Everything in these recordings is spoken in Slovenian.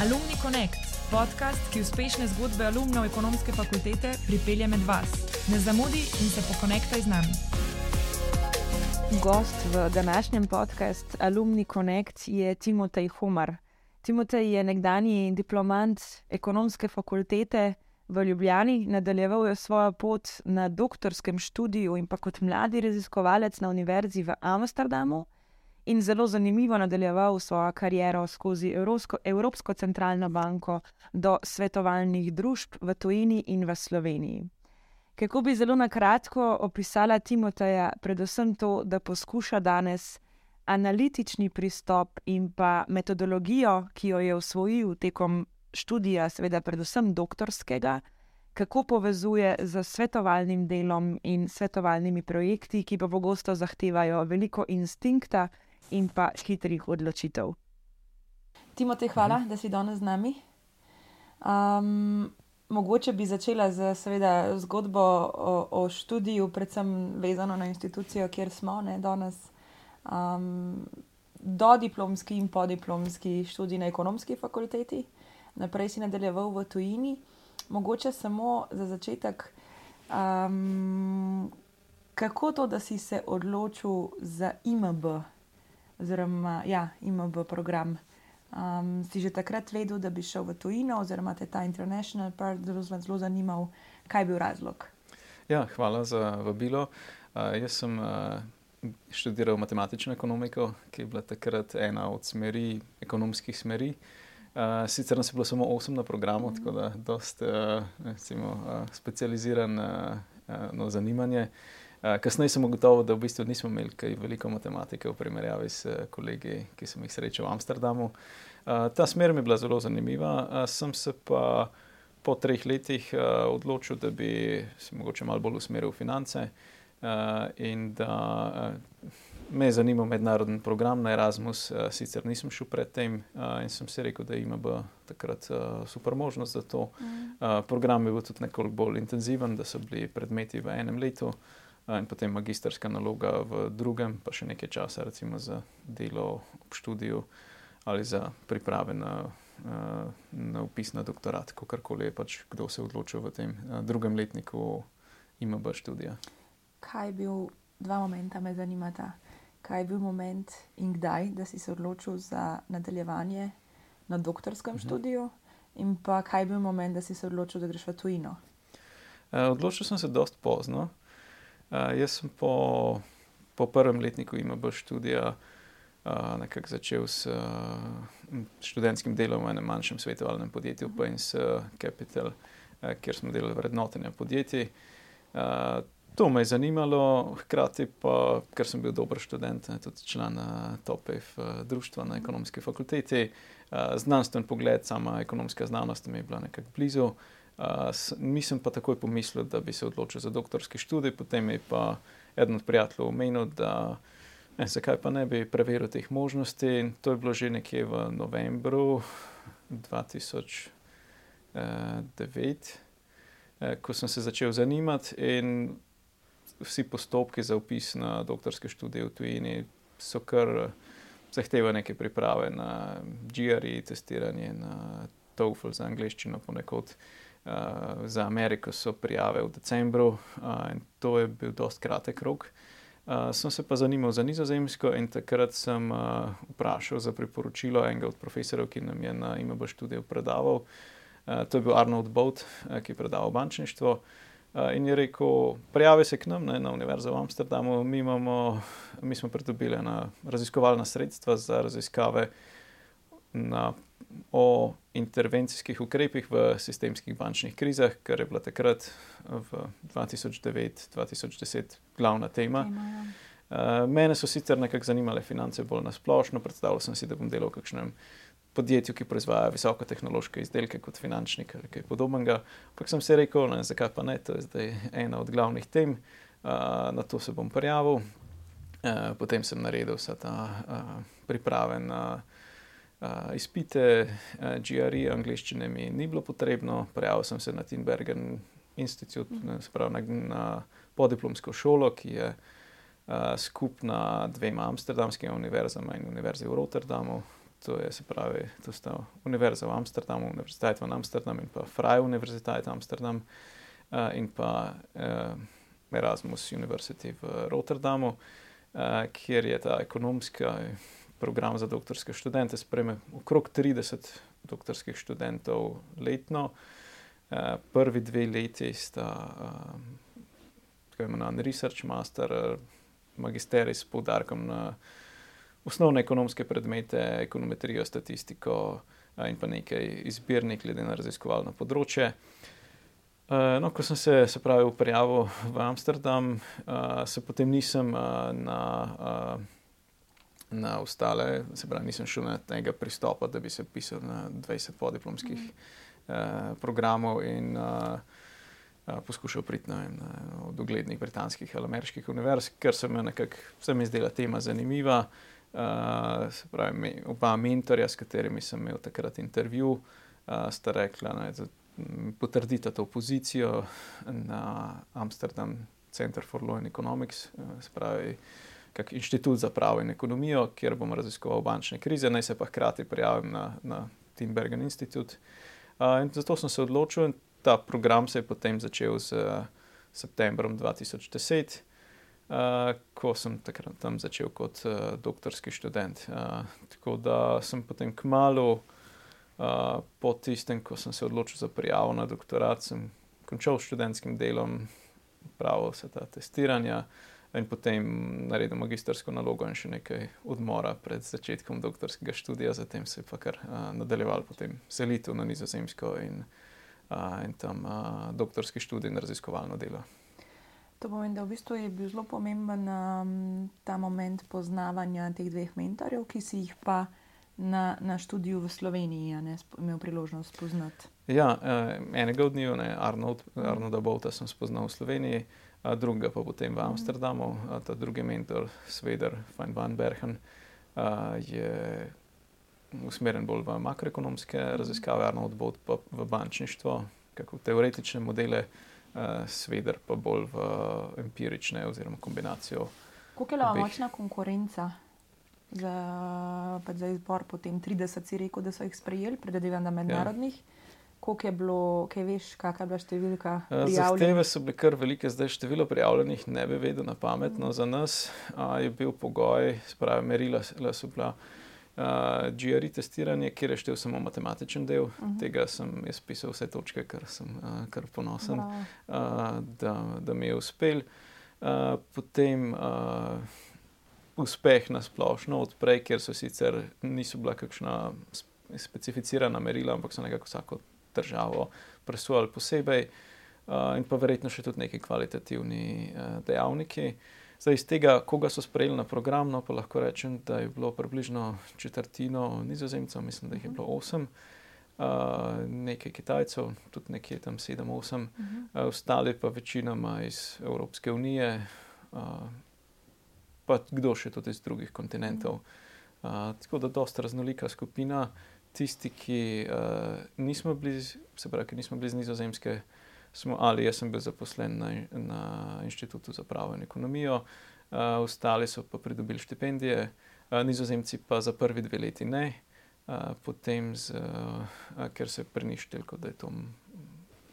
Alumni Connect, podcast, ki uspešne zgodbe alumnov ekonomske fakultete pripelje med vas. Ne zamudi in se pokonektaj z nami. Gost v današnjem podkastu Alumni Connect je Timotej Humar. Timotej je nekdani diplomant ekonomske fakultete v Ljubljani, nadaljeval je svojo pot na doktorskem študiju in pa kot mladi raziskovalec na Univerzi v Amsterdamu in zelo zanimivo nadaljeval svojo kariero skozi Evropsko, Evropsko centralno banko do svetovalnih družb v Tuniziji in v Sloveniji. Kako bi zelo na kratko opisala Timoteja, predvsem to, da poskuša danes analitični pristop in pa metodologijo, ki jo je usvojil tekom študija, seveda predvsem doktorskega, kako povezuje z svetovalnim delom in svetovalnimi projekti, ki pa pogosto zahtevajo veliko instinkta in pa hitrih odločitev. Timotej, hvala, mhm. da si danes z nami. Um, mogoče bi začela z seveda, zgodbo o, o študiju, predvsem vezano na institucijo, kjer smo ne, danes. Um, do diplomski in podiplomski študij na ekonomski fakulteti, naprej si nadaljeval v tujini. Mogoče samo za začetek, um, kako to, da si se odločil za IMB, oziroma ja, IMB program. Um, si že takrat vedel, da bi šel v tujino, oziroma te ta international part zelo, zelo zanimal, kaj je bil razlog? Ja, hvala za vabilo. Uh, jaz sem uh, študiral matematično ekonomiko, ki je bila takrat ena od smeri, ekonomskih smeri. Uh, sicer nas je bilo samo osem na programu, mm. tako da je dosta uh, uh, specializirano uh, no, zanimanje. Uh, kasneje sem ugotovil, da v bistvu nismo imeli kaj veliko matematike v primerjavi s eh, kolegi, ki sem jih srečal v Amsterdamu. Uh, ta smer mi je bila zelo zanimiva. Uh, sem se pa po treh letih uh, odločil, da bi se mogoče malo bolj usmeril v finance uh, in da uh, me je zanimal mednarodni program na Erasmus. Sicer nisem šel predtem in sem si rekel, da ima takrat uh, super možnost za to. Mm. Program je bil tudi nekoliko bolj intenziven, da so bili predmeti v enem letu. Eh, in potem magistrska naloga v drugem, pa še nekaj časa, recimo za delo ob študiju ali za priprave na, eh, na upis na doktorat, kakorkoli je pač kdo se odločil v tem eh, drugem letniku IMB študija. Kaj je bil dva momenta, me zanimata? Kaj je bil moment in kdaj, da si se odločil za nadaljevanje na doktorskem mhm. študiju, in pa kaj je bil moment, da si se odločil, da greš v tujino? Odločil sem se dosti pozno. Uh, jaz sem po, po prvem letniku IMB študija uh, nekako začel s uh, študentskim delom v enem manjšem svetovalnem podjetju, uh -huh. Paynes Capital, uh, kjer smo delali vrednotenje podjetij. Uh, to me je zanimalo, hkrati pa, ker sem bil dober študent, ne, tudi član TOPEF uh, društva na ekonomski fakulteti. Uh, znanstven pogled, sama ekonomska znanost mi je bila nekako blizu. Uh, nisem pa takoj pomislil, da bi se odločil za doktorski študij, potem je pa eden od prijateljev omenil, da ne, zakaj pa ne bi preveril teh možnosti. In to je bilo že nekje v novembru 2009, eh, ko sem se začel zanimati. In vsi postopki za upis na doktorske študije v tujini so kar zahtevali neke priprave na GRE, testiranje na TOEFL za angliščino ponekod. Uh, za Ameriko so prijave v decembru uh, in to je bil dost kratek rok. Uh, sem se pa zanimal za Nizozemsko in takrat sem uh, vprašal za priporočilo enega od profesorjev, ki nam je na IMB študiju predaval. Uh, to je bil Arnold Boat, uh, ki je predaval bančništvo. Uh, in je rekel: Prijavi se k nam ne, na Univerzo v Amsterdamu. Mi, imamo, mi smo pridobili raziskovalna sredstva za raziskave na o intervencijskih ukrepih v sistemskih bančnih krizah, kar je bila takrat v 2009-2010 glavna tema. tema ja. uh, mene so sicer nekako zanimale finance bolj na splošno, predstavljal sem si, da bom delal v kakšnem podjetju, ki proizvaja visokotehnološke izdelke kot finančnik ali kaj podobnega. Ampak sem se rekel, ne, zakaj pa ne, to je zdaj ena od glavnih tem, uh, na to se bom prijavil. Uh, potem sem naredil vse ta uh, priprave na uh, izpite, uh, GRE, angliščine mi ni bilo potrebno, prijavil sem se na Tinbergen Institute, mm. spravo na, na podiplomsko šolo, ki je uh, skupna dvema amsterdamskima univerzama in univerzi v Rotterdamu. to je se pravi, to sta Univerza v Amsterdamu, Univerziteit v Amsterdamu in pa Freie Universiteit Amsterdam uh, in pa uh, Erasmus University v Rotterdamu, uh, kjer je ta ekonomski program za doktorske študente, spreme okrog 30 doktorskih študentov letno. Uh, prvi dve leti sta uh, tako imenovan Research Master, magisterij s poudarkom na osnovne ekonomske predmete, ekonometrijo, statistiko uh, in pa nekaj izbirnih, glede na raziskovalno področje. Uh, no, ko sem se, se pravi, prijavil v Amsterdam, se potem nisem na, uh, na ostale, se pravi, nisem šel na tega pristopa, da bi se pisal na 20 podiplomskih mm. uh, programov in uh, uh, poskušal priti na eno od uglednih britanskih ali ameriških univerz, ker se mi nekako, se mi zdela tema zanimiva. Uh, se pravi, oba mentorja, s katerimi sem imel takrat intervju, uh, sta rekla, da potrdita to pozicijo na Amsterdam Center for Law and Economics, eh, spravi kak inštitut za pravo in ekonomijo, kjer bom raziskoval bančne krize, naj se pa hkrati prijavim na, na Timbergen Institute. Uh, in zato sem se odločil in ta program se je potem začel z uh, septembrom 2010. Uh, ko sem takrat tam začel kot uh, doktorski študent. Uh, tako da sem potem kmalo po tistem, ko sem se odločil za prijavo na doktorat, sem končal s študentskim delom, pravil vse ta testiranja in potem naredil magistersko nalogo in še nekaj odmora pred začetkom doktorskega študija, zatem se je pa kar uh, nadaljeval potem selitev na nizozemsko in, uh, in tam uh, doktorski študij in raziskovalno delo. To pomeni, da v bistvu je bil zelo pomemben um, ta moment poznavanja teh dveh mentorjev, ki si jih pa na, na študiju v Sloveniji, ne imel priložnost spoznati. Ja, eh, enega od njih, Arnold, Arnolda Bowta, sem spoznal v Sloveniji, drugega pa potem v Amsterdamu. Ta drugi mentor, Sveder van van Bergen, je usmerjen bolj v makroekonomske raziskave, Arnold Bowt pa v bančništvo, kako teoretične modele, Sveder pa bolj v empirične oziroma kombinacijo. Kako je močna konkurenca? za, pač za izbor, potem 30 si rekel, da so jih sprejeli, predvidevam na mednarodnih. Ja. Koliko je bilo, kaj veš, kakšna je bila številka? Ja, zahteve so bile kar velike, zdaj število prijavljenih ne bi vedel na pametno. Mm. Za nas a, je bil pogoj, spravi, merila so bila uh, GRI testiranje, kjer je štel samo matematičen del. Uh mhm. -huh. Tega sem jaz pisal vse točke, kar sem uh, kar ponosen, uh, da, da mi je uspel. Uh, potem uh, uspeh na splošno odprej, ker so sicer niso bila kakšna specificirana merila, ampak so nekako vsako državo presojali posebej, uh, in pa verjetno še tudi neki kvalitativni uh, dejavniki. Zdaj, iz tega, koga so sprejeli na program, no, pa lahko rečem, da je bilo približno četrtino nizozemcev, mislim, da jih je bilo osem. Uh, nekaj Kitajcev, tudi nekje tam 7-8, uh -huh. uh, ostali pa večinoma iz Evropske unije, uh, pa kdo še tudi iz drugih kontinentov. Uh, tako da dosta raznolika skupina. Tisti, ki uh, nismo bili, se pravi, ki nismo bili z Nizozemske, smo, ali jaz sem bil zaposlen na, na Inštitutu za pravo in ekonomijo, uh, ostali so pa pridobili štipendije, uh, Nizozemci pa za prvi dve leti ne, uh, potem, z, uh, ker se preništel, da je to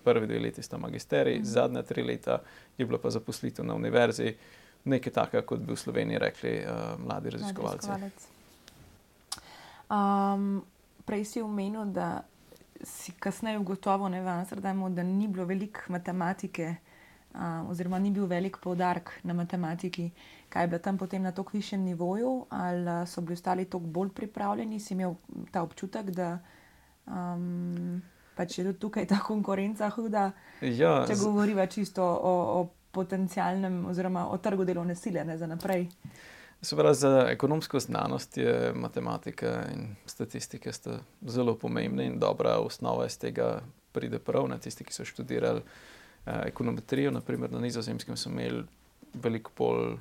prvi dve leti sta magisterij, mm. zadnja tri leta je bilo pa zaposlitev na univerzi. Nekaj takega, kot bi v Sloveniji rekli uh, mladi raziskovalci. Um, prej si omenil, da si kasneje ugotovil, da ni bilo veliko matematike, uh, oziroma ni bil velik poudarek na matematiki. Kaj je bilo tam potem na tako višjem nivoju, ali so bili ostali tako bolj pripravljeni, si imel ta občutek, da. Um, Pa če je tudi tukaj ta konkurenca huda, ja, če govorimo čisto o, o potencialnem, oziroma o trgu delovne sile ne, za naprej. Pravi, za ekonomsko znanost je matematika in statistika zelo pomembna in dobra osnova iz tega pride prav na tisti, ki so študirali eh, ekonometrijo. Naprimer, na nizozemskem so imeli veliko bolj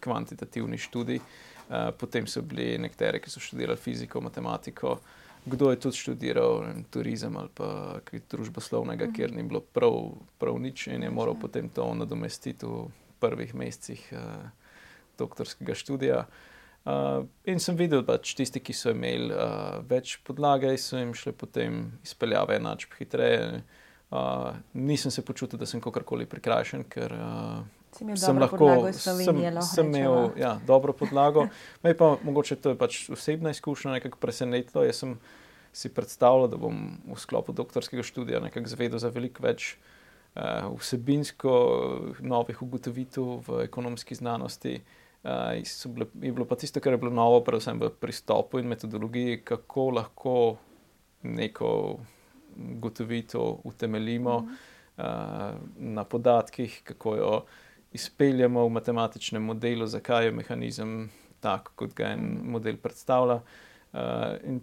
kvantitativni študij, eh, potem so bili nekateri, ki so študirali fiziko, matematiko kdo je tudi študiral vem, turizem ali pa kaj družboslovnega, kjer ni bilo prav, prav nič in je moral potem to nadomestiti v prvih mesecih uh, doktorskega študija. Uh, in sem videl, da pač tisti, ki so imeli uh, več podlage, so jim šli potem izpeljave enačb hitreje. Uh, nisem se počutil, da sem kakorkoli prikrajšan, ker uh, sem lahko sem, sem imel ja, dobro podlago. Me pa mogoče to je pač osebna izkušnja, nekako presenetilo. Jaz sem si predstavljal, da bom v sklopu doktorskega študija nekako zvedel za veliko več uh, vsebinsko novih ugotovitev v ekonomski znanosti. Uh, bile, je bilo pa tisto, kar je bilo novo, predvsem v pristopu in metodologiji, kako lahko neko ugotovitev utemeljimo mm. uh, na podatkih, kako jo izpeljemo v matematičnem modelu, zakaj je mehanizem tak, kot ga en mm. model predstavlja. Uh, in,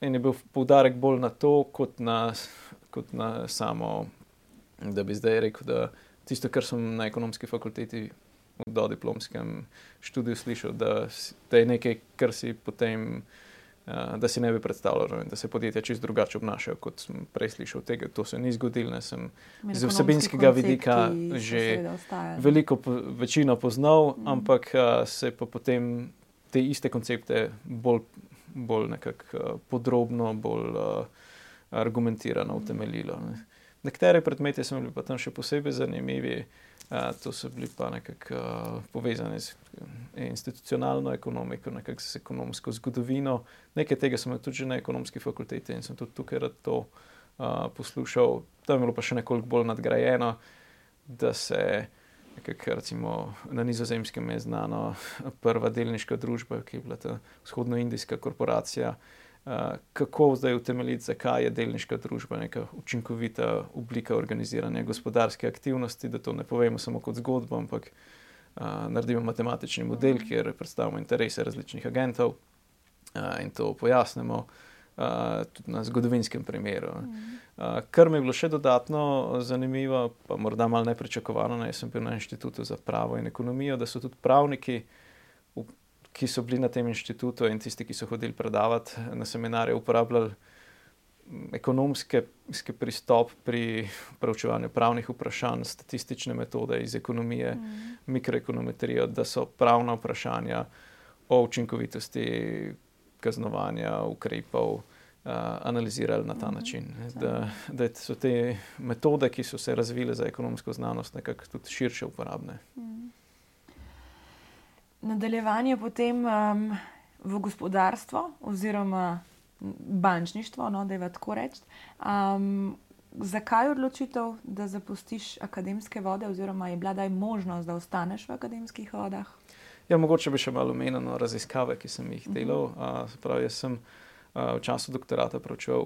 in je bil poudarek bolj na to, kot na, kot na samo, da bi zdaj rekel, da tisto, kar sem na ekonomski fakulteti v dodiplomskem študiju slišal, da, da je nekaj, kar si potem, uh, da si ne bi predstavljal, da se podjetja čist drugače obnašajo, kot sem prej slišal. Tega, to se ni zgodilo, ne sem iz vsebinskega vidika že veliko, večino poznal, mm. ampak uh, se pa potem te iste koncepte bolj, bolj nekako uh, podrobno, bolj uh, argumentirano utemeljilo. Ne. Nekatere predmete so bili pa tam še posebej zanimivi. Uh, to so bili pa nekako uh, povezani z institucionalno ekonomiko, nekako z ekonomsko zgodovino. Nekaj tega sem tudi na ekonomski fakulteti in sem tudi tukaj rad to uh, poslušal. Tam je bilo pa še nekoliko bolj nadgrajeno, da se nekako, recimo, na nizozemskem je znana prva delniška družba, ki je bila ta vzhodnoindijska korporacija. Eh, kako zdaj utemeljiti, zakaj je delniška družba neka učinkovita oblika organiziranja gospodarske aktivnosti, da to ne povemo samo kot zgodbo, ampak uh, naredimo matematični model, kjer predstavimo interese različnih agentov uh, in to pojasnimo uh, tudi na zgodovinskem primeru. Uh, kar mi je bilo še dodatno zanimivo, pa morda malo nepričakovano, ne, sem bil na inštitutu za pravo in ekonomijo, da so tudi pravniki ki so bili na tem inštitutu in tisti, ki so hodili predavati na seminarje, uporabljali ekonomski pristop pri preučevanju pravnih vprašanj, statistične metode iz ekonomije, mm. mikroekonometrijo, da so pravna vprašanja o učinkovitosti kaznovanja ukrepov. Uh, analizirali na ta mm -hmm. način. Da, da so te metode, ki so se razvile za ekonomsko znanost, nekako tudi širše uporabne. Mm nadaljevanje potem um, v gospodarstvo oziroma bančništvo, no, da je tako reči. Um, zakaj odločitev, da zapustiš akademske vode, oziroma je bila daj možnost, da ostaneš v akademskih vodah? Ja, mogoče bi še malo omenil no, raziskave, ki sem jih delal. Uh -huh. uh, pravi, jaz sem uh, v času doktorata pročil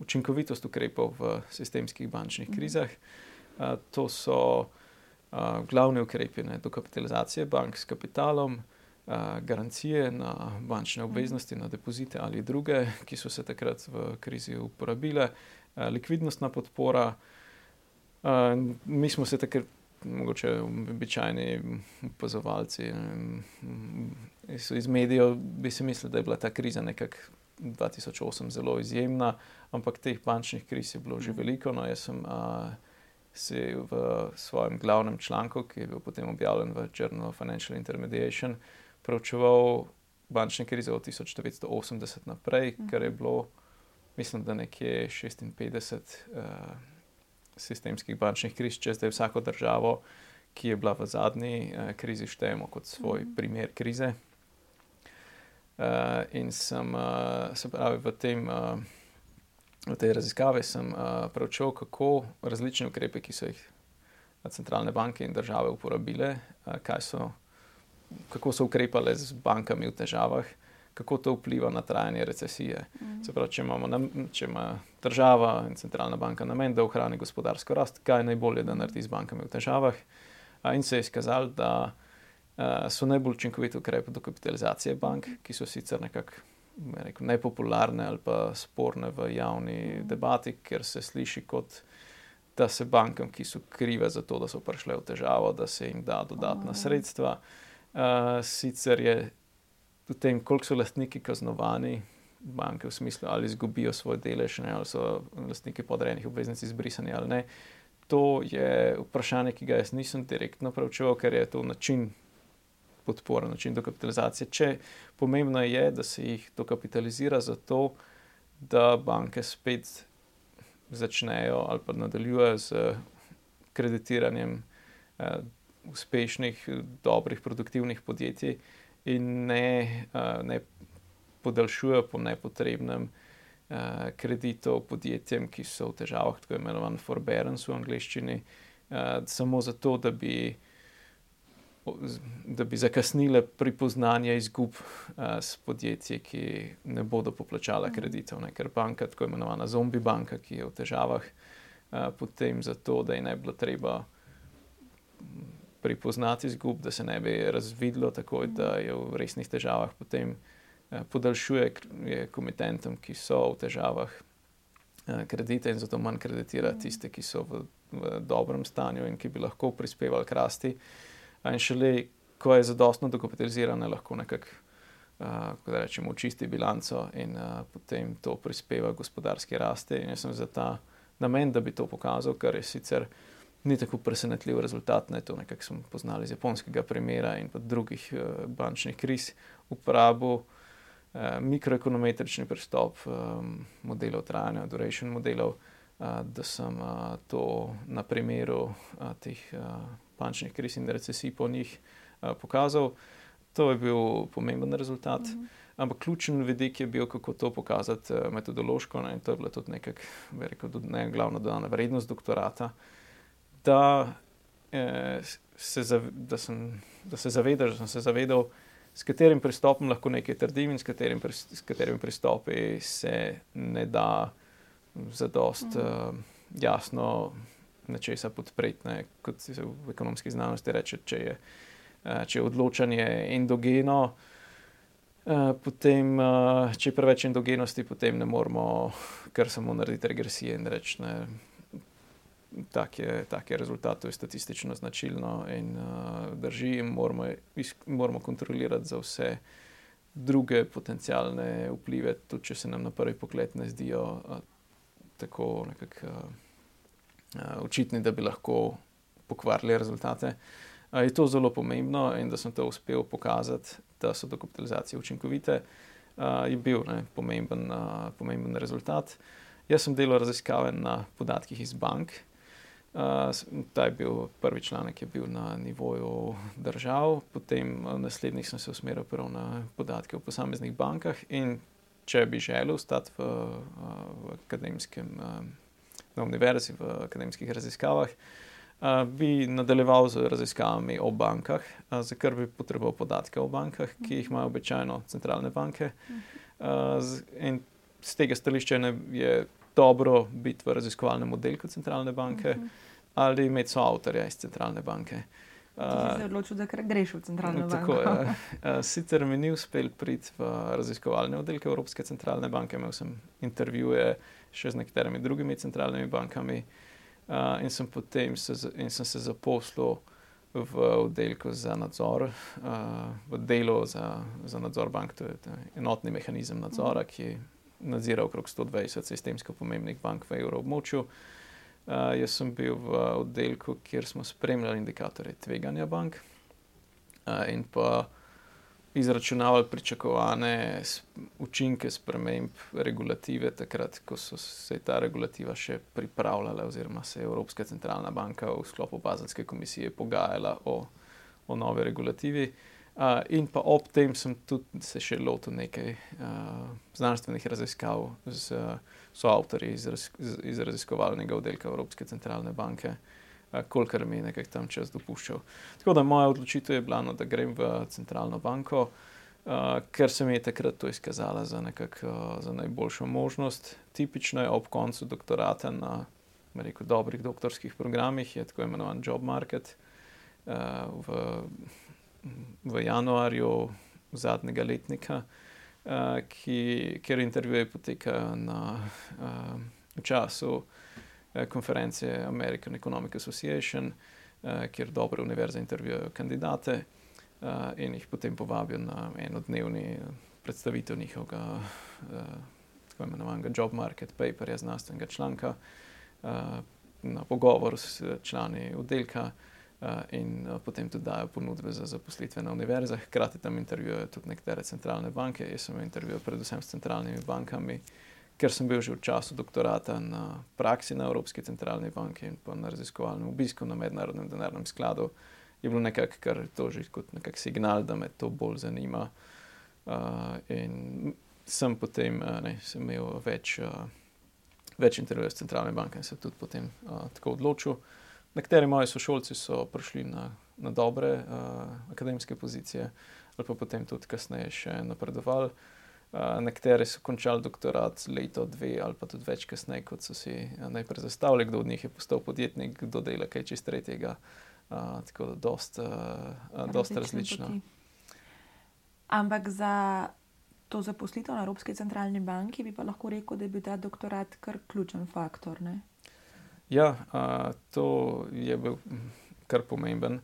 učinkovitost ukrepov v sistemskih bančnih krizah. Uh, to so glavni ukrepi ne, dokapitalizacije bank s kapitalom, a, garancije na bančne obveznosti, na depozite ali druge, ki so se takrat v krizi uporabile, a, likvidnostna podpora. A, mi smo se takrat, mogoče običajni opazovalci iz medijev, bi si mislili, da je bila ta kriza nekako 2008 zelo izjemna, ampak teh bančnih kriz je bilo že mhm. veliko. No, jaz sem a, si v svojem glavnem članku, ki je bil potem objavljen v Journal of Financial Intermediation, preučeval bančne krize od 1980 naprej, mhm. ker je bilo, mislim, da nekje 56 uh, sistemskih bančnih kriz, če zdaj vsako državo, ki je bila v zadnji uh, krizi, štejemo kot svoj mhm. primer krize. Uh, in sem uh, se pravi v tem. Uh, v tej raziskavi sem uh, preučil, kako različne ukrepe, ki so jih centralne banke in države uporabile, uh, so, kako so ukrepale z bankami v težavah, kako to vpliva na trajanje recesije. Mm. Se pravi, če, na, če ima država in centralna banka namen, da ohrani gospodarsko rast, kaj je najbolje, da naredi z bankami v težavah. Uh, in se je izkazalo, da uh, so najbolj učinkoviti ukrepi dokapitalizacije bank, ki so sicer nekako rekel, nepopularne ali pa sporne v javni debati, ker se sliši kot da se bankam, ki so krive za to, da so prišle v težavo, da se jim da dodatna sredstva. Uh, sicer je v tem, koliko so lastniki kaznovani, banke v smislu ali izgubijo svoj delež, ne, ali so lastniki podrejenih obveznic izbrisani ali ne. To je vprašanje, ki ga jaz nisem direktno preučeval, ker je to način podporen način dokapitalizacije. Če pomembno je, da se jih dokapitalizira zato, da banke spet začnejo ali pa nadaljujejo z kreditiranjem uh, uspešnih, dobrih, produktivnih podjetij in ne, uh, ne podaljšujejo po nepotrebnem uh, kreditov podjetjem, ki so v težavah, tako imenovan forbearance v angleščini, uh, samo zato, da bi da bi zakasnile pripoznanje izgub uh, s podjetji, ki ne bodo poplačala kreditov. Ne? Ker banka, tako imenovana zombi banka, ki je v težavah, uh, potem zato, da je ne bilo treba pripoznati izgub, da se ne bi razvidlo takoj, da je v resnih težavah, potem uh, podaljšuje komitentom, ki so v težavah. Kredite in zato manj kreditira tiste, ki so v, v dobrem stanju in ki bi lahko prispevali k rasti. Uh, In šele, ko je zadostno dokapitalizirano, lahko nekako, uh, kako da rečemo, očisti bilanco in uh, potem to prispeva gospodarski rasti. In jaz sem za ta namen, da bi to pokazal, kar je sicer ni tako presenetljiv rezultat, ne to, kar smo poznali iz japonskega primera in pa drugih uh, bančnih kriz, uporabo. Mikroekonometrični pristop um, modelov trajanja, duration modelov, uh, da sem uh, to na primeru uh, teh uh, bančnih kriz in recesij po njih uh, pokazal. To je bil pomemben rezultat. Mm -hmm. Ampak ključen vidik je bil, kako to pokazati uh, metodološko. Ne, to je bila tudi nekaj, rekel, ne, glavna dodana vrednost doktorata. Da, eh, se zav, da, sem, da se zavedaš, da sem se zavedal, s katerim pristopom lahko nekaj trdim in s, katerim, s katerimi pristopi se ne da zadost mm -hmm. uh, jasno nečesa podpreti. Ne? Kot se v ekonomski znanosti reče, če je, eh, če je odločanje endogeno, eh, potem, eh, če je preveč endogenosti, potem ne moramo kar samo narediti regresije in reči. Tak je, tak je rezultat, to je statistično značilno in uh, drži, in moramo, moramo kontrolirati za vse druge potencijalne vplive, tudi če se nam na prvi pogled ne zdijo uh, tako nekako. Uh, očitni, da bi lahko pokvarili rezultate. Uh, je to zelo pomembno in da sem to uspel pokazati, da so dokapitalizacije učinkovite, uh, je bil ne, pomemben, pomemben rezultat. Jaz sem delal raziskave na podatkih iz bank. Uh, ta je bil prvi članek, ki je bil na nivoju držav, potem naslednjih sem se usmeril na podatke o posameznih bankah. Če bi želel ostati v, v akademskem na univerzi, v akademskih raziskavah, bi nadaljeval z raziskavami o bankah, za kar bi potreboval podatke o bankah, ki jih imajo običajno centralne banke. In z tega stališča je dobro biti v raziskovalnem oddelku centralne banke ali imeti soavtorja iz centralne banke. Uh, se je odločil, da greš v centralno tako, banko. Ja. Sicer mi ni uspel priti v raziskovalne oddelke Evropske centralne banke, imel sem intervjuje uh, še z nekaterimi drugimi centralnimi bankami. Uh, in, sem potem se, in sem se zaposlil v oddelku za nadzor, uh, v delu za, za nadzor bank, to je enotni mehanizem nadzora, ki nadzira okrog 120 sistemsko pomembnih bank v evroobmočju. Uh, jaz sem bil v oddelku, kjer smo spremljali indikatorje tveganja bank uh, in pa izračunavali pričakovane učinke sprememb regulative, takrat, ko so se ta regulativa še pripravljala, oziroma se je Evropska centralna banka v sklopu Bazelske komisije pogajala o, o novi regulativi. Uh, in pa ob tem sem tudi se še lotil nekaj uh, znanstvenih raziskav z soavtorji iz, iz raziskovalnega oddelka Evropske centralne banke. Uh, kolikor mi je nekaj tam čas dopuščal. Tako da moja odločitev je bila, no, da grem v centralno banko, uh, ker se mi je takrat to izkazala za, nekak, uh, za najboljšo možnost. Tipično je ob koncu doktorata na rekel, dobrih doktorskih programih, je tako imenovan job market. Uh, v, v januarju zadnjega letnika, uh, ki, kjer intervjuje potekajo na uh, času. Eh, konference American Economic Association, eh, kjer dobre univerze intervjujejo kandidate eh, in jih potem povabijo na enodnevni predstavitev njihovega tako imenovanega job market paperja, znanstvenega članka, na pogovor s člani oddelka. uh, in uh, potem tudi dajo ponudbe za zaposlitve na univerzah. Hkrati tam intervjujejo tudi nekatere centralne banke. Jaz sem intervjuval predvsem s centralnimi bankami, ker sem bil že v času doktorata na praksi na Evropski centralni banki in pa na raziskovalnem obisku na Mednarodnem denarnem skladu. Je bilo nekako, kar to že kot nek signal, da me to bolj zanima. Uh, in sem potem ne, sem imel več. Uh, več intervjujev s centralne banke in se tudi potem uh, tako odločil. Nekateri moji sošolci so prišli na, na dobre uh, akademske pozicije, ali pa potem tudi kasneje še napredovali. Uh, nekateri so končali doktorat leto, dve ali pa tudi več kasneje, kot so si uh, najprej zastavili, kdo od njih je postal podjetnik, kdo dela kaj čez tretjega. Uh, tako da je dosta uh, različno. Ampak za to zaposlitev na Evropski centralni banki, bi pa lahko rekel, da je bil ta doktorat kar ključen faktor. Ne? Ja, a, to je bil kar pomemben.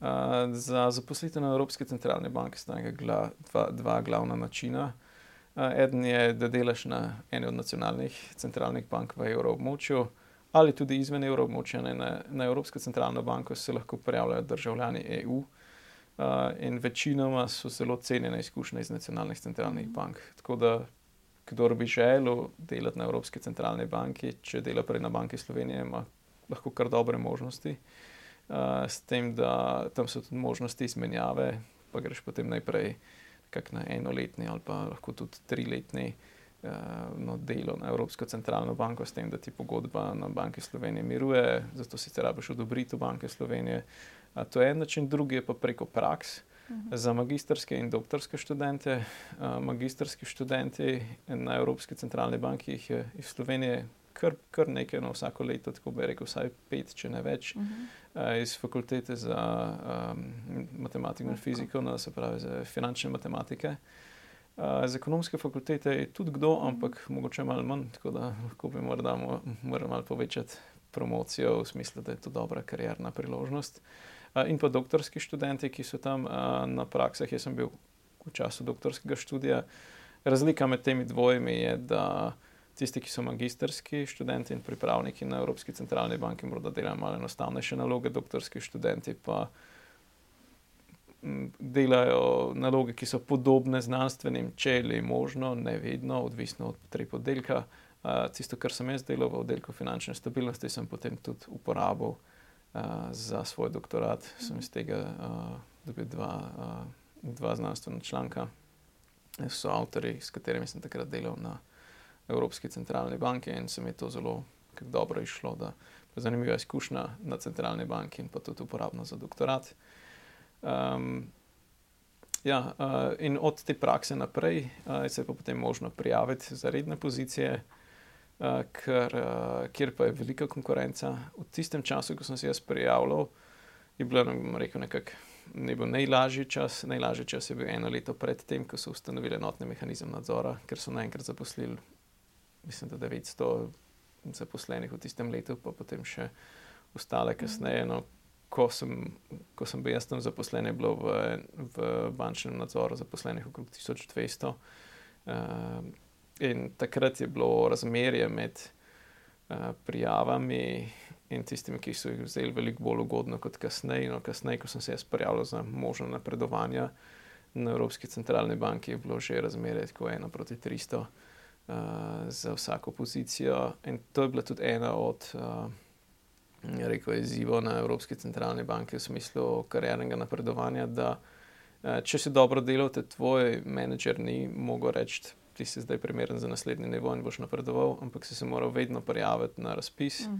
A, za zaposlitev na Evropski centralni banki sta dva, dva glavna načina. A, eden je, da delaš na eni od nacionalnih centralnih bank v evroobmočju. Ali tudi izven evroobmočja, na, na Evropsko centralno banko se lahko prijavljajo državljani EU, Uh, in večinoma so zelo cenjene izkušnje iz nacionalnih centralnih bank. Tako da, kdo bi želel delati na Evropski centralni banki, če dela prej na Banki Slovenije, ima lahko kar dobre možnosti. Uh, s tem, da tam so tudi možnosti izmenjave, pa greš potem najprej na enoletni ali pa lahko tudi triletni uh, no, delo na Evropsko centralno banko, s tem, da ti pogodba na Banki Slovenije miruje, zato si ti rabiš odobriti Banke Slovenije. To je en način, drugi je pa preko praks. Uh mhm. Za magistrske in doktorske študente, magistrski študenti na Evropski centralni banki jih je iz Slovenije kar, kar nekaj, no vsako leto, tako bi rekel, vsaj pet, če ne več, uh. -huh. iz fakultete za um, matematiko in fiziko, no, se pravi za finančne matematike. Uh, z ekonomske fakultete je tudi kdo, mhm. ampak uh -huh. mogoče malo manj, tako da lahko bi morda morali malo povečati promocijo v smislu, da je to dobra karjerna priložnost. Uh, in pa doktorski študenti, ki so tam na praksah. Jaz sem bil v času doktorskega študija. Razlika med temi dvojimi je, da tisti, ki so magistrski študenti in pripravniki na Evropski centralni banki, morda delajo malo enostavnejše naloge, doktorski študenti pa delajo naloge, ki so podobne znanstvenim, če je možno, ne vedno, odvisno od potreb oddelka. Tisto, kar sem jaz delal v oddelku finančne stabilnosti, sem potem tudi uporabil za svoj doktorat. Sem iz tega dobil dva, dva znanstvena članka, so avtori, s katerimi sem takrat delal na Evropski centralni banki in se mi je to zelo dobro išlo. Da, zanimiva izkušnja na centralni banki in pa tudi uporabna za doktorat. Um, ja, uh, in od te prakse naprej uh, se je pa potem možno prijaviti za redne pozicije. Eh, ker, uh, kjer pa je velika konkurenca. V tistem času, ko sem se jaz prijavljal, je bilo rekel, nekak, ne bil najlažji čas. Najlažji čas je bil eno leto pred tem, ko so ustanovili enotni mehanizem nadzora, ker so naenkrat zaposlili, mislim, da 900 zaposlenih v tistem letu, pa potem še ostale kasneje. No, ko, sem, ko sem bil jaz tam zaposlen, je bilo v, v bančnem nadzoru zaposlenih okrog 1200. Uh, In takrat je bilo razmerje med uh, prijavami in tistimi, ki so jih vzeli, veliko bolj ugodno kot kasneje. No, kasneje, ko sem se jaz prijavil za možno napredovanje na Evropski centralni banki, je bilo že razmerje tako ena proti 300 uh, eh, za vsako pozicijo. In to je bila tudi ena od. Uh, Rekel je izzivo na Evropski centralni banki v smislu kariernega napredovanja, da če si dobro delal, te tvoj menedžer ni mogel reči, ti si zdaj primeren za naslednji nivo in boš napredoval, ampak si se moral vedno prijaviti na razpis, uh -huh.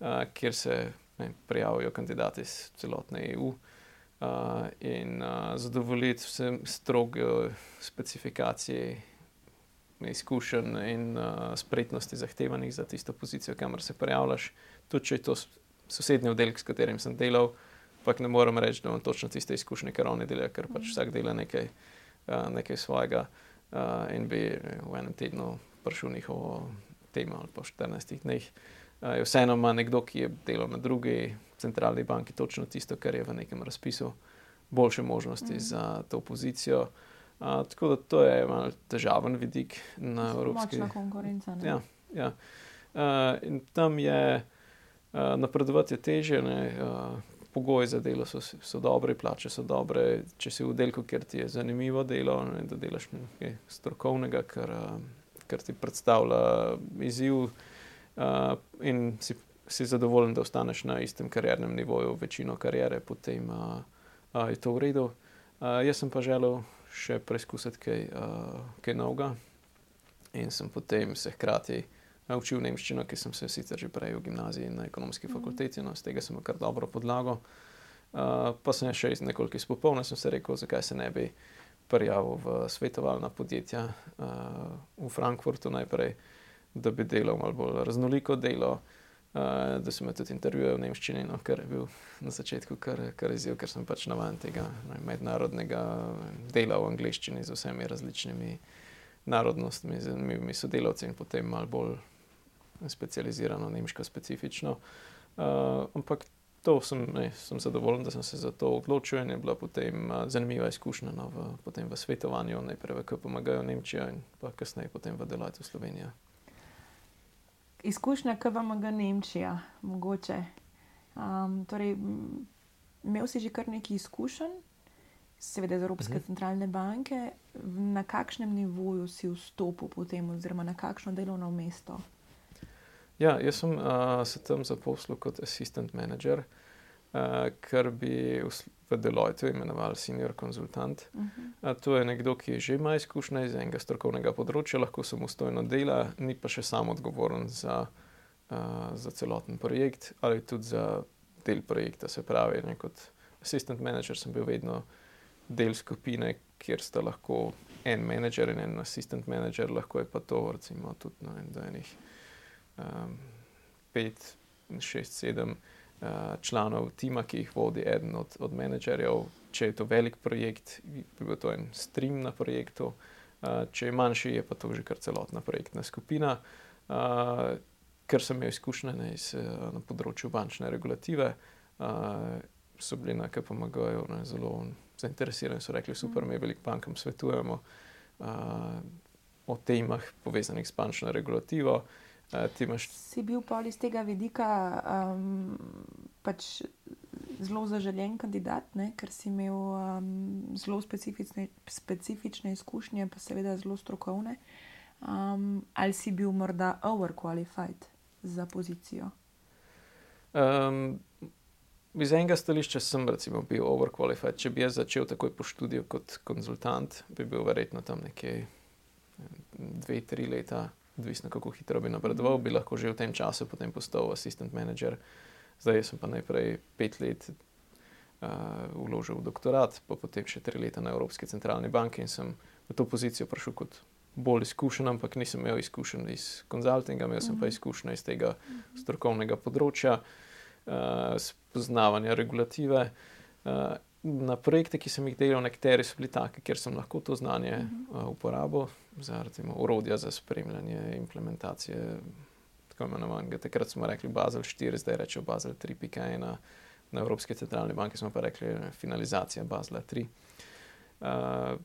uh, kjer se ne, prijavijo kandidati iz celotne EU uh, in uh, zadovoljiti vse stroge specifikacije. Izkušenj in uh, spretnosti zahtevanih za tisto pozicijo, kamor se prijavljaš. Tudi če je to sosednji oddelek, s katerim sem delal, pa ne morem reči, da imam točno tiste izkušnje, ker oni delajo, ker pač vsak dela nekaj, uh, nekaj svojega. Uh, in bi v enem tednu prišel njihovo temo ali pa 14 dneh. Uh, vseeno ima nekdo, ki je delal na drugi centralni banki, točno tisto, kar je v nekem razpisu, boljše možnosti mm. za to pozicijo. Uh, tako da to je malo težaven vidik na evropski ravni. konkurenca. Ja, ja. Uh, in tam je uh, napredovati teže. Uh, pogoji za delo so, so dobre, plače so dobre. Če si v delku, kjer ti je zanimivo delo, ne, da delaš nekaj strokovnega, kar, kar ti predstavlja izziv, uh, in si, si zadovoljen, da ostaneš na istem kariernem nivoju, večino kariere, potem uh, uh, je to v redu. Uh, jaz sem pa želel še preizkusiti kaj, uh, kaj novega in sem potem se hkrati naučil nemščino, ki sem se sicer že prej v gimnaziji in na ekonomski mhm. fakulteti, no, z tega sem kar dobro podlago. Uh, pa sem še nekoliko izpopolnil, sem se rekel, zakaj se ne bi prijavil v svetovalna podjetja uh, v Frankfurtu najprej, da bi delal malo bolj raznoliko delo. Uh, da sem tudi intervjuval v Nemčiji, no, kar je bil na začetku kar, kar izziv, ker sem pač navaden tega ne, mednarodnega dela v angleščini z vsemi različnimi narodnostmi, z zanimivimi sodelavci in potem malo bolj specializirano, nemško specifično. Uh, ampak to sem, ne, sem zadovoljen, da sem se za to odločil in je bila potem uh, zanimiva izkušnja no, v, v svetovanju, najprej v KPMG v Nemčijo in pa kasneje potem v Deloitte v Slovenijo. Izkušnja KPMG Nemčija, mogoče. Um, torej, imel si že kar nekaj izkušenj, seveda iz Evropske uh mhm. -huh. centralne banke, na kakšnem nivoju si vstopil potem, oziroma na kakšno delovno mesto? Ja, jaz sem uh, se tam zaposlil kot assistant manager, uh, kar bi v Deloitte imenovali senior konzultant. Uh -huh. uh, to je nekdo, ki že ima izkušnje iz enega strokovnega področja, lahko samostojno dela, ni pa še sam odgovoren za, uh, za celoten projekt ali tudi za del projekta. Se pravi, ne, kot assistant manager sem bil vedno del skupine, kjer sta lahko en manager in en assistant manager, lahko je pa to recimo tudi na no, enih um, pet, šest, sedem članov tima, ki jih vodi eden od, od menedžerjev. Če je to velik projekt, bi bil to en stream na projektu, uh, če je manjši, je pa to že kar celotna projektna skupina. Uh, ker sem imel izkušnje ne, iz, na področju bančne regulative, so bili na KPMG-ju zelo zainteresirani, so rekli: super, mi velik bankam svetujemo. O temah povezanih s bančno regulativo, uh, Imaš... Si bil pa iz tega vidika um, pač zelo zaželen kandidat, ne? ker si imel um, zelo specifične, specifične izkušnje, pa seveda zelo strokovne. Um, ali si bil morda overqualified za pozicijo? Um, iz enega stališča sem recimo, bil overqualified. Če bi jaz začel takoj po študiju kot konzultant, bi bil verjetno tam nekje dve, tri leta odvisno kako hitro bi napredoval, bi lahko že v tem času potem postal assistant manager. Zdaj sem pa najprej pet let uh, vložil v doktorat, pa potem še tri leta na Evropski centralni banki in sem v to pozicijo prišel kot bolj izkušen, ampak nisem imel izkušenj iz konzultinga, imel sem pa mhm. izkušnje iz tega strokovnega področja, uh, spoznavanja regulative. Uh, na projekte, ki sem jih delal, nekateri so bili taki, kjer sem lahko to znanje uh, uporabil za recimo, urodja za spremljanje implementacije. Tako imenovanega. Takrat smo rekli Basel 4, zdaj rečemo Basel 3.1. Na, na Evropski centralni banki smo pa rekli finalizacija Basla 3. Uh,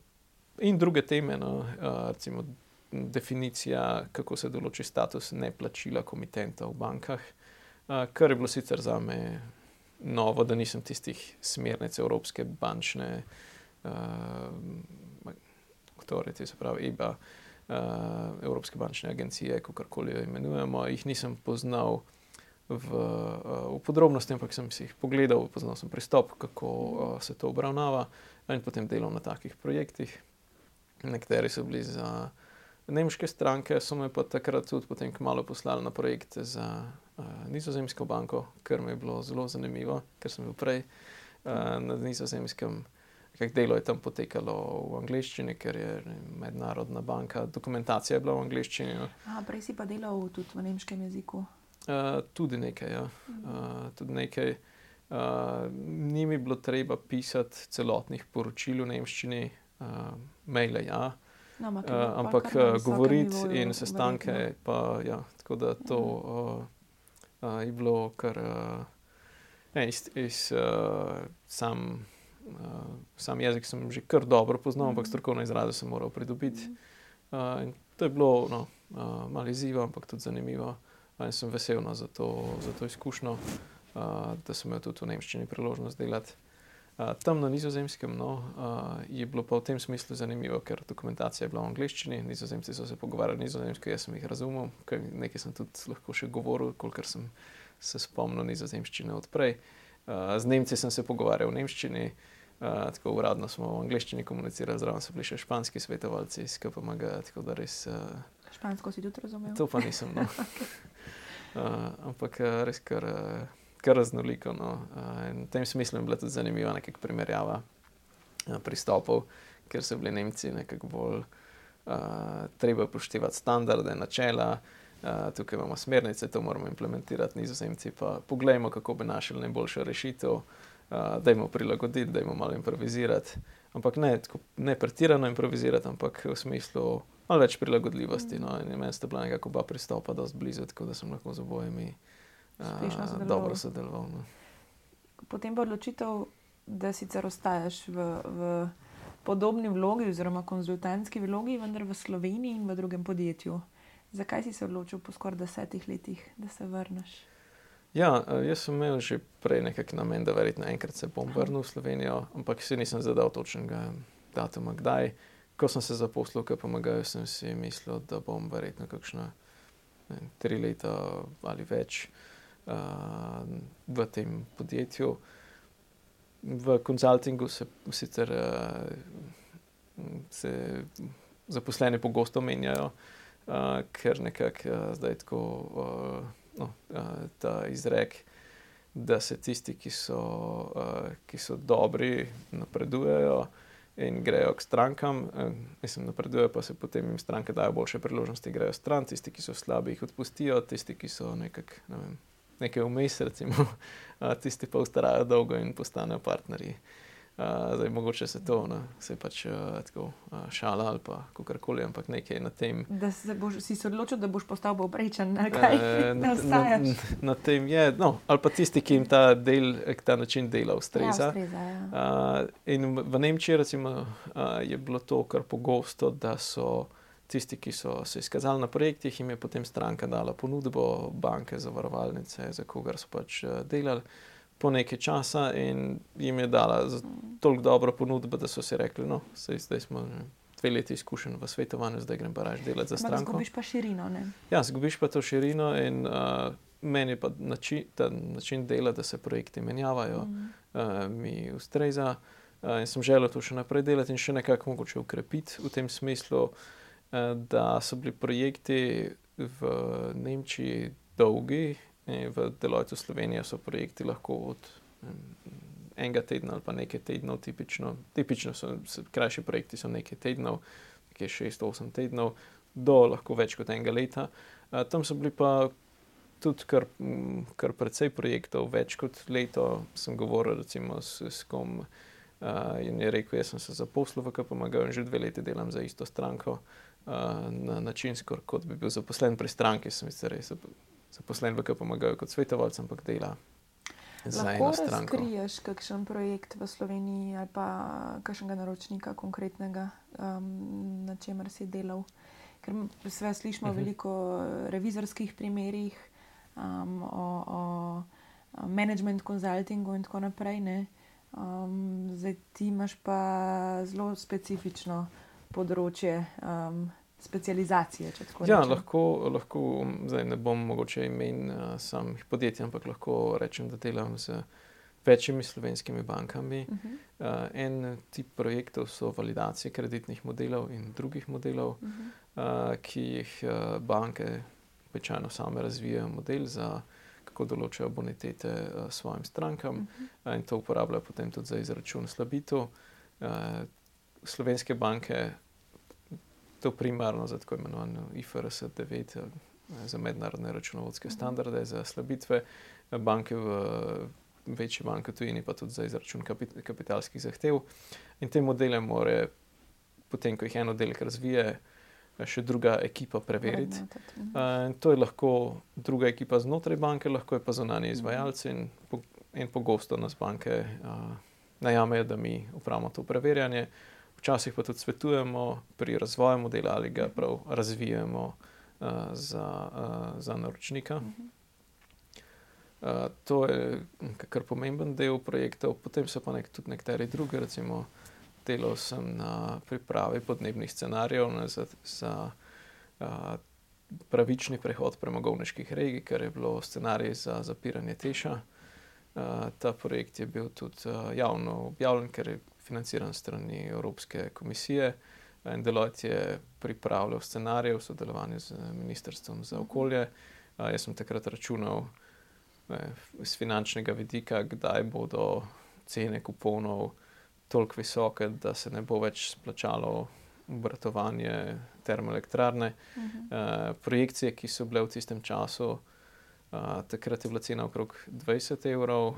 in druge teme, no, uh, recimo definicija, kako se določi status neplačila komitenta v bankah, uh, kar je bilo sicer za me novo, da nisem tistih smernic Evropske bančne, uh, torej, se pravi, EBA, uh, Evropske bančne agencije, kako koli jo imenujemo, jih nisem poznal v, uh, v podrobnosti, ampak sem si jih pogledal, poznal sem pristop, kako uh, se to obravnava in potem delal na takih projektih. Nekateri so bili za nemške stranke, so me pa takrat tudi potem malo poslali na projekte za uh, Nizozemsko banko, kar mi je bilo zelo zanimivo, ker sem bil prej uh, na Nizozemskem. Kaj delo je tam potekalo v angleščini, ker je mednarodna banka, dokumentacija je bila v angleščini. No. A, prej si pa delal tudi v nemškem jeziku? Uh, tudi nekaj, ja. Uh, tudi nekaj. Uh, ni mi bilo treba pisati celotnih poročil v nemščini, uh, maile, ja. No, uh, ampak govoriti in sestanke, pa ja. Tako da to. Uh, uh, je bilo kar uh, ne, iz, iz uh, sam, uh, sam jezik, sem že kar dobro poznal, ampak mhm. strokovne izraze sem moral pridobiti. Uh, to je bilo no, uh, malo izziva, ampak tudi zanimivo. In sem vesel no, za, to, za to izkušnjo. uh, da sem imel tudi v Nemčiji priložnost delati. Uh, tam na nizozemskem no, uh, je bilo pa v tem smislu zanimivo, ker dokumentacija je bila v angleščini, nizozemci so se pogovarjali nizozemsko, jaz sem jih razumel, nekaj sem tudi lahko še govoril, kolikor sem se spomnil nizozemščine odprej. Uh, z Nemci sem se pogovarjal v nemščini, uh, tako uradno smo v angleščini komunicirali, zraven so bili še španski svetovalci iz KPMG, tako da res. Uh, Špansko si tudi razumel? To pa nisem. No. uh, ampak res kar. Uh, kar raznoliko. No. Uh, v tem smislu je bila tudi zanimiva neka primerjava uh, pristopov, ker so bili Nemci nekako bolj uh, treba upoštevati standarde, načela. Uh, tukaj imamo smernice, to moramo implementirati, nizozemci pa poglejmo, kako bi našli najboljšo rešitev, uh, da jim prilagoditi, da jim malo improvizirati. Ampak ne, tako, ne pretirano improvizirati, ampak v smislu malo več prilagodljivosti. No. In meni sta bila nekako oba pristopa, da so blizu, tako da sem lahko z obojimi uh, sodeloval. Dobro sodeloval no. Potem pa odločitev, da sicer ostaješ v, v podobni vlogi, oziroma konzultantski vlogi, vendar v Sloveniji in v drugem podjetju. Zakaj si se odločil po skoraj desetih letih, da se vrneš? Ja, jaz sem imel že prej nekaj namen, da verjetno enkrat se bom vrnil v Slovenijo, ampak si nisem zadal točnega datuma, kdaj. Ko sem se zaposlil, ki pomagajo, sem si mislil, da bom verjetno kakšno ne, tri leta ali več v tem podjetju. V konzultingu se sicer se zaposleni pogosto menjajo, ker nekako zdaj tako no, ta izrek, da se tisti, ki so, ki so dobri, napredujejo. In grejo k strankam, mislim, napredujejo, pa se potem jim stranke dajo boljše priložnosti, grejo stran, tisti, ki so slabi, jih odpustijo, tisti, ki so nekako, ne vem, nekaj vmes, recimo, tisti pa ustarajo dolgo in postanejo partnerji. Zdaj, mogoče se to, no, se pač tako šala ali pa kakorkoli, ampak nekaj na tem. Da se boš, si se odločil, da boš postal povprečen, ali kaj e, na, na, na tem je. No, ali pa tisti, ki jim ta, del, ta način dela ustreza. Ja, ustreza ja. uh, in v Nemčiji recimo, uh, je bilo to kar pogosto, da so tisti, ki so se izkazali na projektih, jim je potem stranka dala ponudbo, banke, zavarovalnice, za kogar so pač delali po nekaj časa in jim je dala toliko dobro ponudbo, da so si rekli, no, sej, zdaj smo. Dve leti izkušen v svetovanju, zdaj grem pa raje delati za stranko. Zgubiš pa širino. Ne? Ja, zgubiš pa to širino, in uh, meni pa način, ta način dela, da se projekti menjavajo, mm. uh, mi ustreza. Uh, in sem želel to še naprej delati in še nekako mogoče ukrepiti v tem smislu. Uh, da so bili projekti v Nemčiji dolgi, v Deloitu Slovenije so projekti lahko od enega tedna ali pa nekaj tednov, tipično, tipično so krajši projekti, so nekaj tednov, šest, osem tednov, do lahko več kot enega leta. Tam so bili pa tudi kar, kar precej projektov, več kot leto. Sem govoril recimo s, s kom. Uh, in je rekel, jaz sem se zaposlil v KPMG in že dve leti delam za isto stranko. Uh, na način, skor, kot bi bil zaposlen pri stranki, sem sicer res zaposlen v KPMG kot svetovalec, ampak dela. Lahko razkriješ kakšen projekt v Sloveniji ali pa kakšnega naročnika konkretnega, um, na čemer si delal. Ker sve slišimo uh mhm. -huh. veliko revizorskih primerih, um, o, o management consultingu in tako naprej. Um, zdaj ti imaš pa zelo specifično področje um, specializacije. Ja, lahko, lahko zdaj ne bom mogoče imen uh, samih podjetij, ampak lahko rečem, da delam z večjimi slovenskimi bankami. Uh -huh. uh, en tip projektov so validacije kreditnih modelov in drugih modelov, uh -huh. uh, ki jih uh, banke običajno same razvijajo model za. Kako določajo bonitete uh, svojim strankam, uh -huh. uh, in to uporabljajo potem tudi za izračun slabitev. Uh, slovenske banke, to primarno za tako imenovano IFRS 9, eh, za mednarodne računovodske mhm. standarde, za slabitve, banke v večji banki tujini, pa tudi za izračun kapitalskih zahtev. In te modele more, potem ko jih en oddelek razvije, še druga ekipa preveriti. Uh, to je lahko druga ekipa znotraj banke, lahko je pa zunanje mhm. izvajalci in, in pogosto nas banke uh, najamejo, da mi upravimo to preverjanje. Včasih pa tudi svetujemo pri razvoju modela ali ga prav razvijamo uh, za, uh, za naročnika. Uh, to je kar pomemben del projektov, potem so pa nek, tudi nekateri drugi, recimo, delal sem na pripravi podnebnih scenarijev ne, za, za uh, pravični prehod premogovniških regij, ker je bilo scenarij za zapiranje teša. Uh, ta projekt je bil tudi uh, javno objavljen, ker je financiran strani Evropske komisije. In Deloitte je pripravljal scenarije v sodelovanju z Ministrstvom za okolje. Uh, jaz sem takrat računal z finančnega vidika, kdaj bodo cene kuponov toliko visoke, da se ne bo več splačalo obratovanje termoelektrarne. Uh -huh. uh, projekcije, ki so bile v tistem času, uh, takrat je bila cena okrog 20 evrov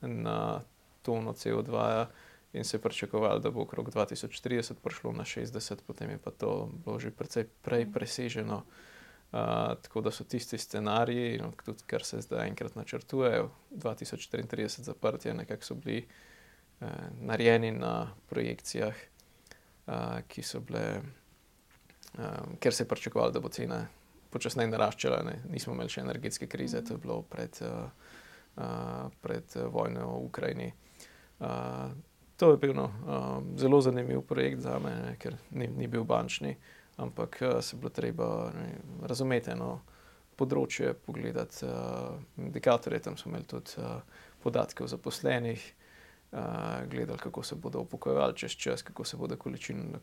na tono CO2. -ja. In se je pričakovalo, da bo okrog 2030 prišlo na 60, potem je pa to bilo že precej prej mhm. preseženo. Uh, tako da so tisti scenariji, no, tudi kar se zdaj enkrat načrtujejo, 2034 zaprtje, nekako so bili uh, narejeni na projekcijah, uh, ki so bile, um, ker se je pričakovalo, da bo cena počasneje naraščala. Ne. Nismo imeli še energetske krize, to je bilo pred, uh, uh, pred vojno v Ukrajini. Uh, to je bil no, um, zelo zanimiv projekt za me, ne, ker ni, ni bil bančni. Ampak uh, se bilo treba ne, razumeti eno področje, pogledati uh, indikatorje. Tam smo imeli tudi uh, podatke o zaposlenih, uh, gledali, kako se bodo upokojevali čez čas, kako se bodo količine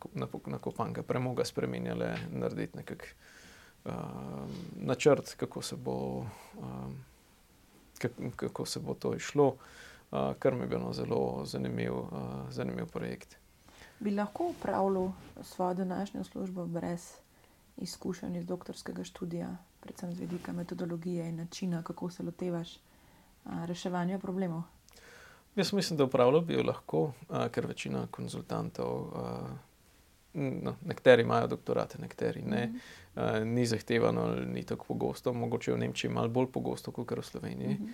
nakopanega premoga spremenjale, narediti nekak uh, načrt, kako se bo. Um, Kako se bo to išlo, uh, kar mi je bilo zelo zanimiv, uh, zanimiv projekt bi lahko upravljal svojo današnjo službo brez izkušenj iz doktorskega študija, predvsem z vidika metodologije in načina, kako se lotevaš a, reševanja problemov? Jaz mislim, da upravljal bi jo lahko, a, ker večina konzultantov. A, No, nekateri imajo doktorate, nekateri ne. Mm -hmm. uh, ni zahtevano, ni tako pogosto, mogoče v Nemčiji malo bolj pogosto kot v Sloveniji. Mm -hmm.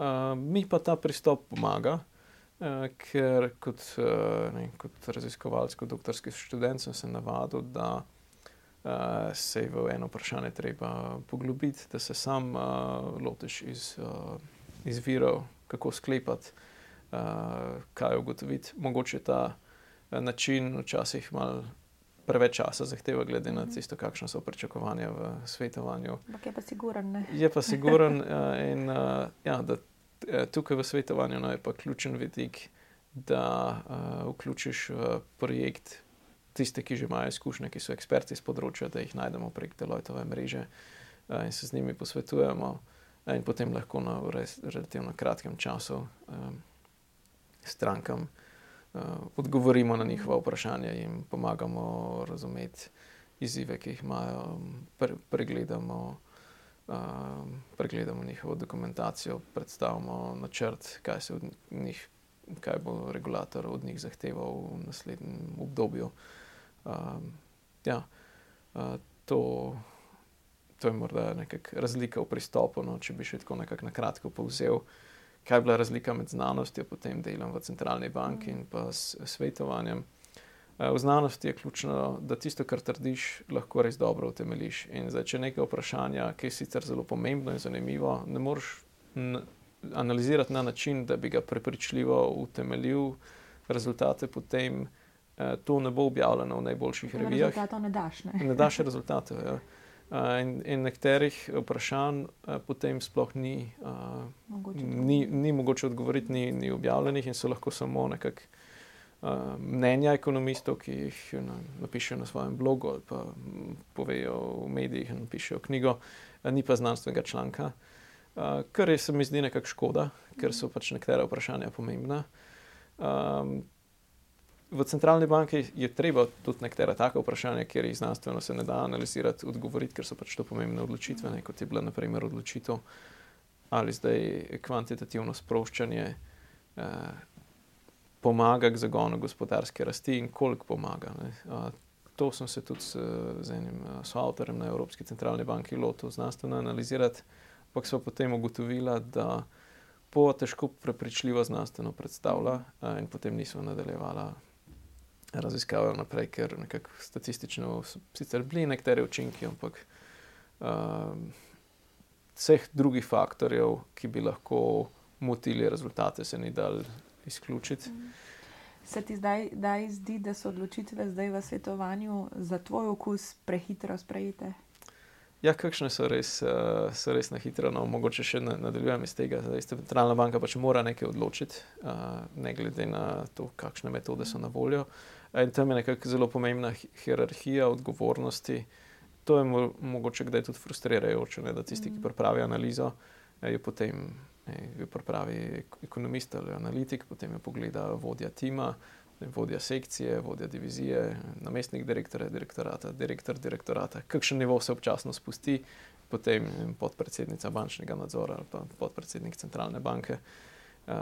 Uh, mi pa ta pristop pomaga, Eh, ker kot, eh, ne, kot raziskovalec, kot doktorski študent sem se navadil, da uh, se je v eno vprašanje treba poglobiti, da se sam uh, lotiš iz, uh, iz virov, kako sklepati, uh, kaj ugotoviti. Mogoče ta način včasih malo. Preveč časa zahteva, glede na to, kakšno so pričakovanja v svetovanju. Ampak je pa siguren. Je pa siguren, uh, in uh, ja, da Eh, tukaj v svetovanju no, je pa ključen vidik, da uh, vključiš v projekt tiste, ki že imajo izkušnje, ki so eksperti z področja, da jih najdemo prek Deloittove mreže uh, in se z njimi posvetujemo, uh, in potem lahko na res, relativno kratkem času um, strankam uh, odgovorimo na njihova vprašanja in pomagamo razumeti izzive, ki jih imajo, pre, pregledamo pregledamo njihovo dokumentacijo, predstavimo načrt, kaj, njih, kaj bo regulator od njih zahteval v naslednjem obdobju. Um, ja, uh, to, to je morda nekakšna razlika v pristopu. No, če bi še tako nekako na kratko povzel, kaj je bila razlika med znanostjo, potem delom v centralni banki in pa s svetovanjem. Eh, v znanosti je ključno, da tisto, kar trdiš, lahko res dobro utemeliš. In zdaj, če nekaj vprašanja, ki je sicer zelo pomembno in zanimivo, ne moreš analizirati na način, da bi ga prepričljivo utemeljil, rezultate potem eh, to ne bo objavljeno v najboljših revijah. Rezultatov ne daš. Ne, ne daš rezultatov. Ja. Uh, in, in nekaterih vprašanj uh, potem sploh ni, uh, mogoče ni, ni mogoče odgovoriti, ni, ni objavljenih, in so lahko samo nekako mnenja ekonomistov, ki jih no, napišejo na svojem blogu ali pa povejo v medijih in napišejo knjigo, uh, ni pa znanstvenega članka. Uh, kar je se mi zdi nekako škoda, ker so pač nekatera vprašanja pomembna. Um, v centralni banki je treba tudi nekatera taka vprašanja, kjer jih znanstveno se ne da analizirati, odgovoriti, ker so pač to pomembne odločitve, ne, kot je bila naprimer odločitev ali zdaj kvantitativno sproščanje. Uh, pomaga k zagonu gospodarske rasti in koliko pomaga. To sem se tudi z, z enim soavtorjem na Evropski centralni banki lotil znanstveno analizirati, ampak so potem ugotovila, da po težko prepričljivo znanstveno predstavlja in potem nismo nadaljevala. Raziskavajo naprej, ker nekako statistično so sicer bili nekateri učinki, ampak uh, vseh drugih faktorjev, ki bi lahko motili rezultate, se ni dal izključiti. Se ti zdaj, zdaj zdi, da so odločitve zdaj v svetovanju za tvoj okus prehitro sprejete? Ja, kakšne so res, uh, so res na hitro. No, mogoče še nadaljujem iz tega, da se centralna banka pač mora nekaj odločiti, uh, ne glede na to, kakšne metode so na voljo. In tam je nekako zelo pomembna hierarhija odgovornosti. To je mo mogoče kdaj tudi frustrirajoče, ne, da tisti, ki mm. pripravijo analizo, je potem jo pripravi ekonomist ali analitik, potem jo pogleda vodja tima, vodja sekcije, vodja divizije, namestnik direktorja, direktorata, direktor direktorata, kakšen nivo se občasno spusti, potem podpredsednica bančnega nadzora ali pa podpredsednik centralne banke. Uh,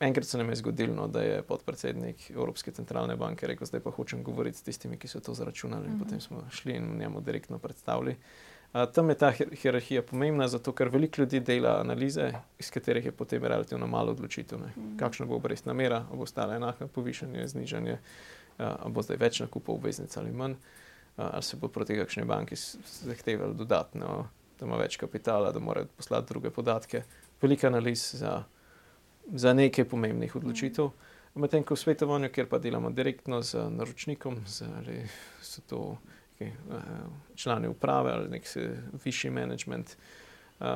enkrat se nam je zgodilo, no, da je podpredsednik Evropske centralne banke rekel, zdaj pa hočem govoriti s tistimi, ki so to zaračunali, in uh mhm. -huh. potem smo šli in njemu direktno predstavili. Tam je ta hierarhija pomembna, zato ker veliko ljudi dela analize, iz katerih je potem relativno malo odločitev. Mm. Kakšna bo obrestna mera, bo ostala enaka, povišanje, znižanje, ali bo zdaj več nakupov obveznic ali manj, ali se bo proti kakšni banki zahtevalo dodatno, da ima več kapitala, da mora poslati druge podatke. Veliko analiz za, za nekaj pomembnih odločitev. Mm. Medtem ko v svetovanju, kjer pa delamo direktno z naročnikom, z, ali so to neki uh, člani uprave ali nek višji management, uh,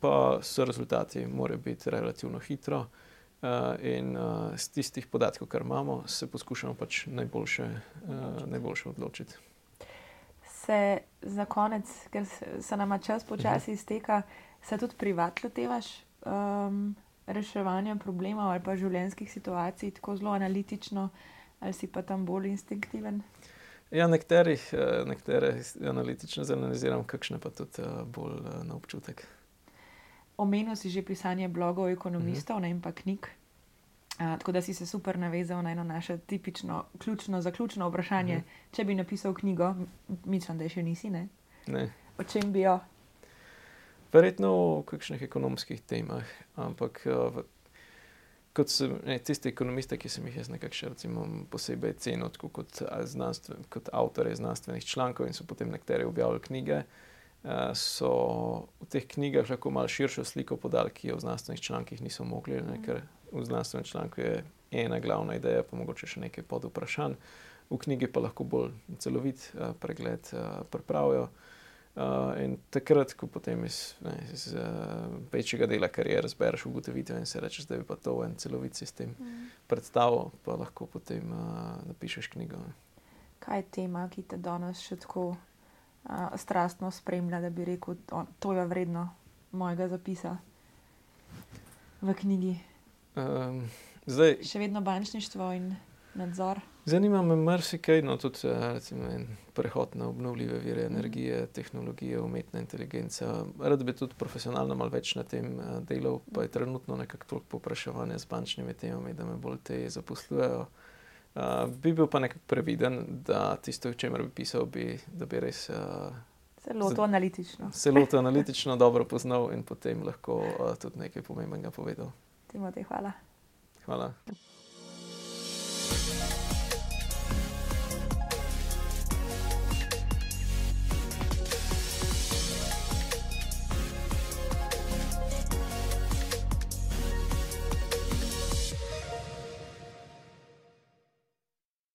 pa so rezultati, morajo biti relativno hitro. Uh, in uh, z tistih podatkov, kar imamo, se poskušamo pač najboljše, uh, najboljše odločiti. Se za konec, ker se nam čas počasi mhm. izteka, se tudi privatno tevaš um, reševanja problemov ali pa življenjskih situacij, tako zelo analitično, ali si pa tam bolj instinktiven? Ja, nekaterih, eh, nekatere analitične zanaliziram, kakšne pa tudi eh, bolj eh, na občutek. Omenil si že pisanje blogov ekonomistov uh mhm. -huh. in pa knjig. Uh, tako da si se super navezal na eno naše tipično, ključno, zaključno vprašanje. Uh mhm. -huh. Če bi napisal knjigo, mislim, da še nisi, ne? ne. O čem bi jo? Verjetno o kakšnih ekonomskih temah, ampak uh, kot so ne, tiste ekonomiste, ki sem jih jaz nekako še recimo, posebej cenil kot, kot avtorje znanstvenih člankov in so potem nekateri objavili knjige, so v teh knjigah lahko malo širšo sliko podali, ki jo v znanstvenih člankih niso mogli, ne, ker v znanstvenem članku je ena glavna ideja, pa mogoče še nekaj pod vprašanj, v knjigi pa lahko bolj celovit pregled pripravijo. Uh, in takrat, ko potem iz, ne, iz uh, večjega dela karijere zbereš ugotovitve in se rečeš, da je to en celovit sistem mm. predstavil, pa lahko potem uh, napišeš knjigo. Kaj je tema, ki te danes še tako uh, strastno spremlja, da bi rekel, da to je vredno mojega zapisa v knjigi? Um, zdaj, še vedno bančništvo in nadzor. Zanima me marsikaj, no tudi eh, recimo, prehod na obnovljive vire energije, tehnologije, umetna inteligenca. Rad bi tudi profesionalno malo več na tem eh, delal, pa je trenutno nekako toliko popraševanja z bančnimi temami, da me bolj te zaposlujejo. Uh, bi bil pa nekako previden, da tisto, o čemer bi pisal, bi, da bi res. Uh, Zelo to analitično. Zelo to analitično dobro poznal in potem lahko uh, tudi nekaj pomembnega povedal. Timotej, hvala. Hvala.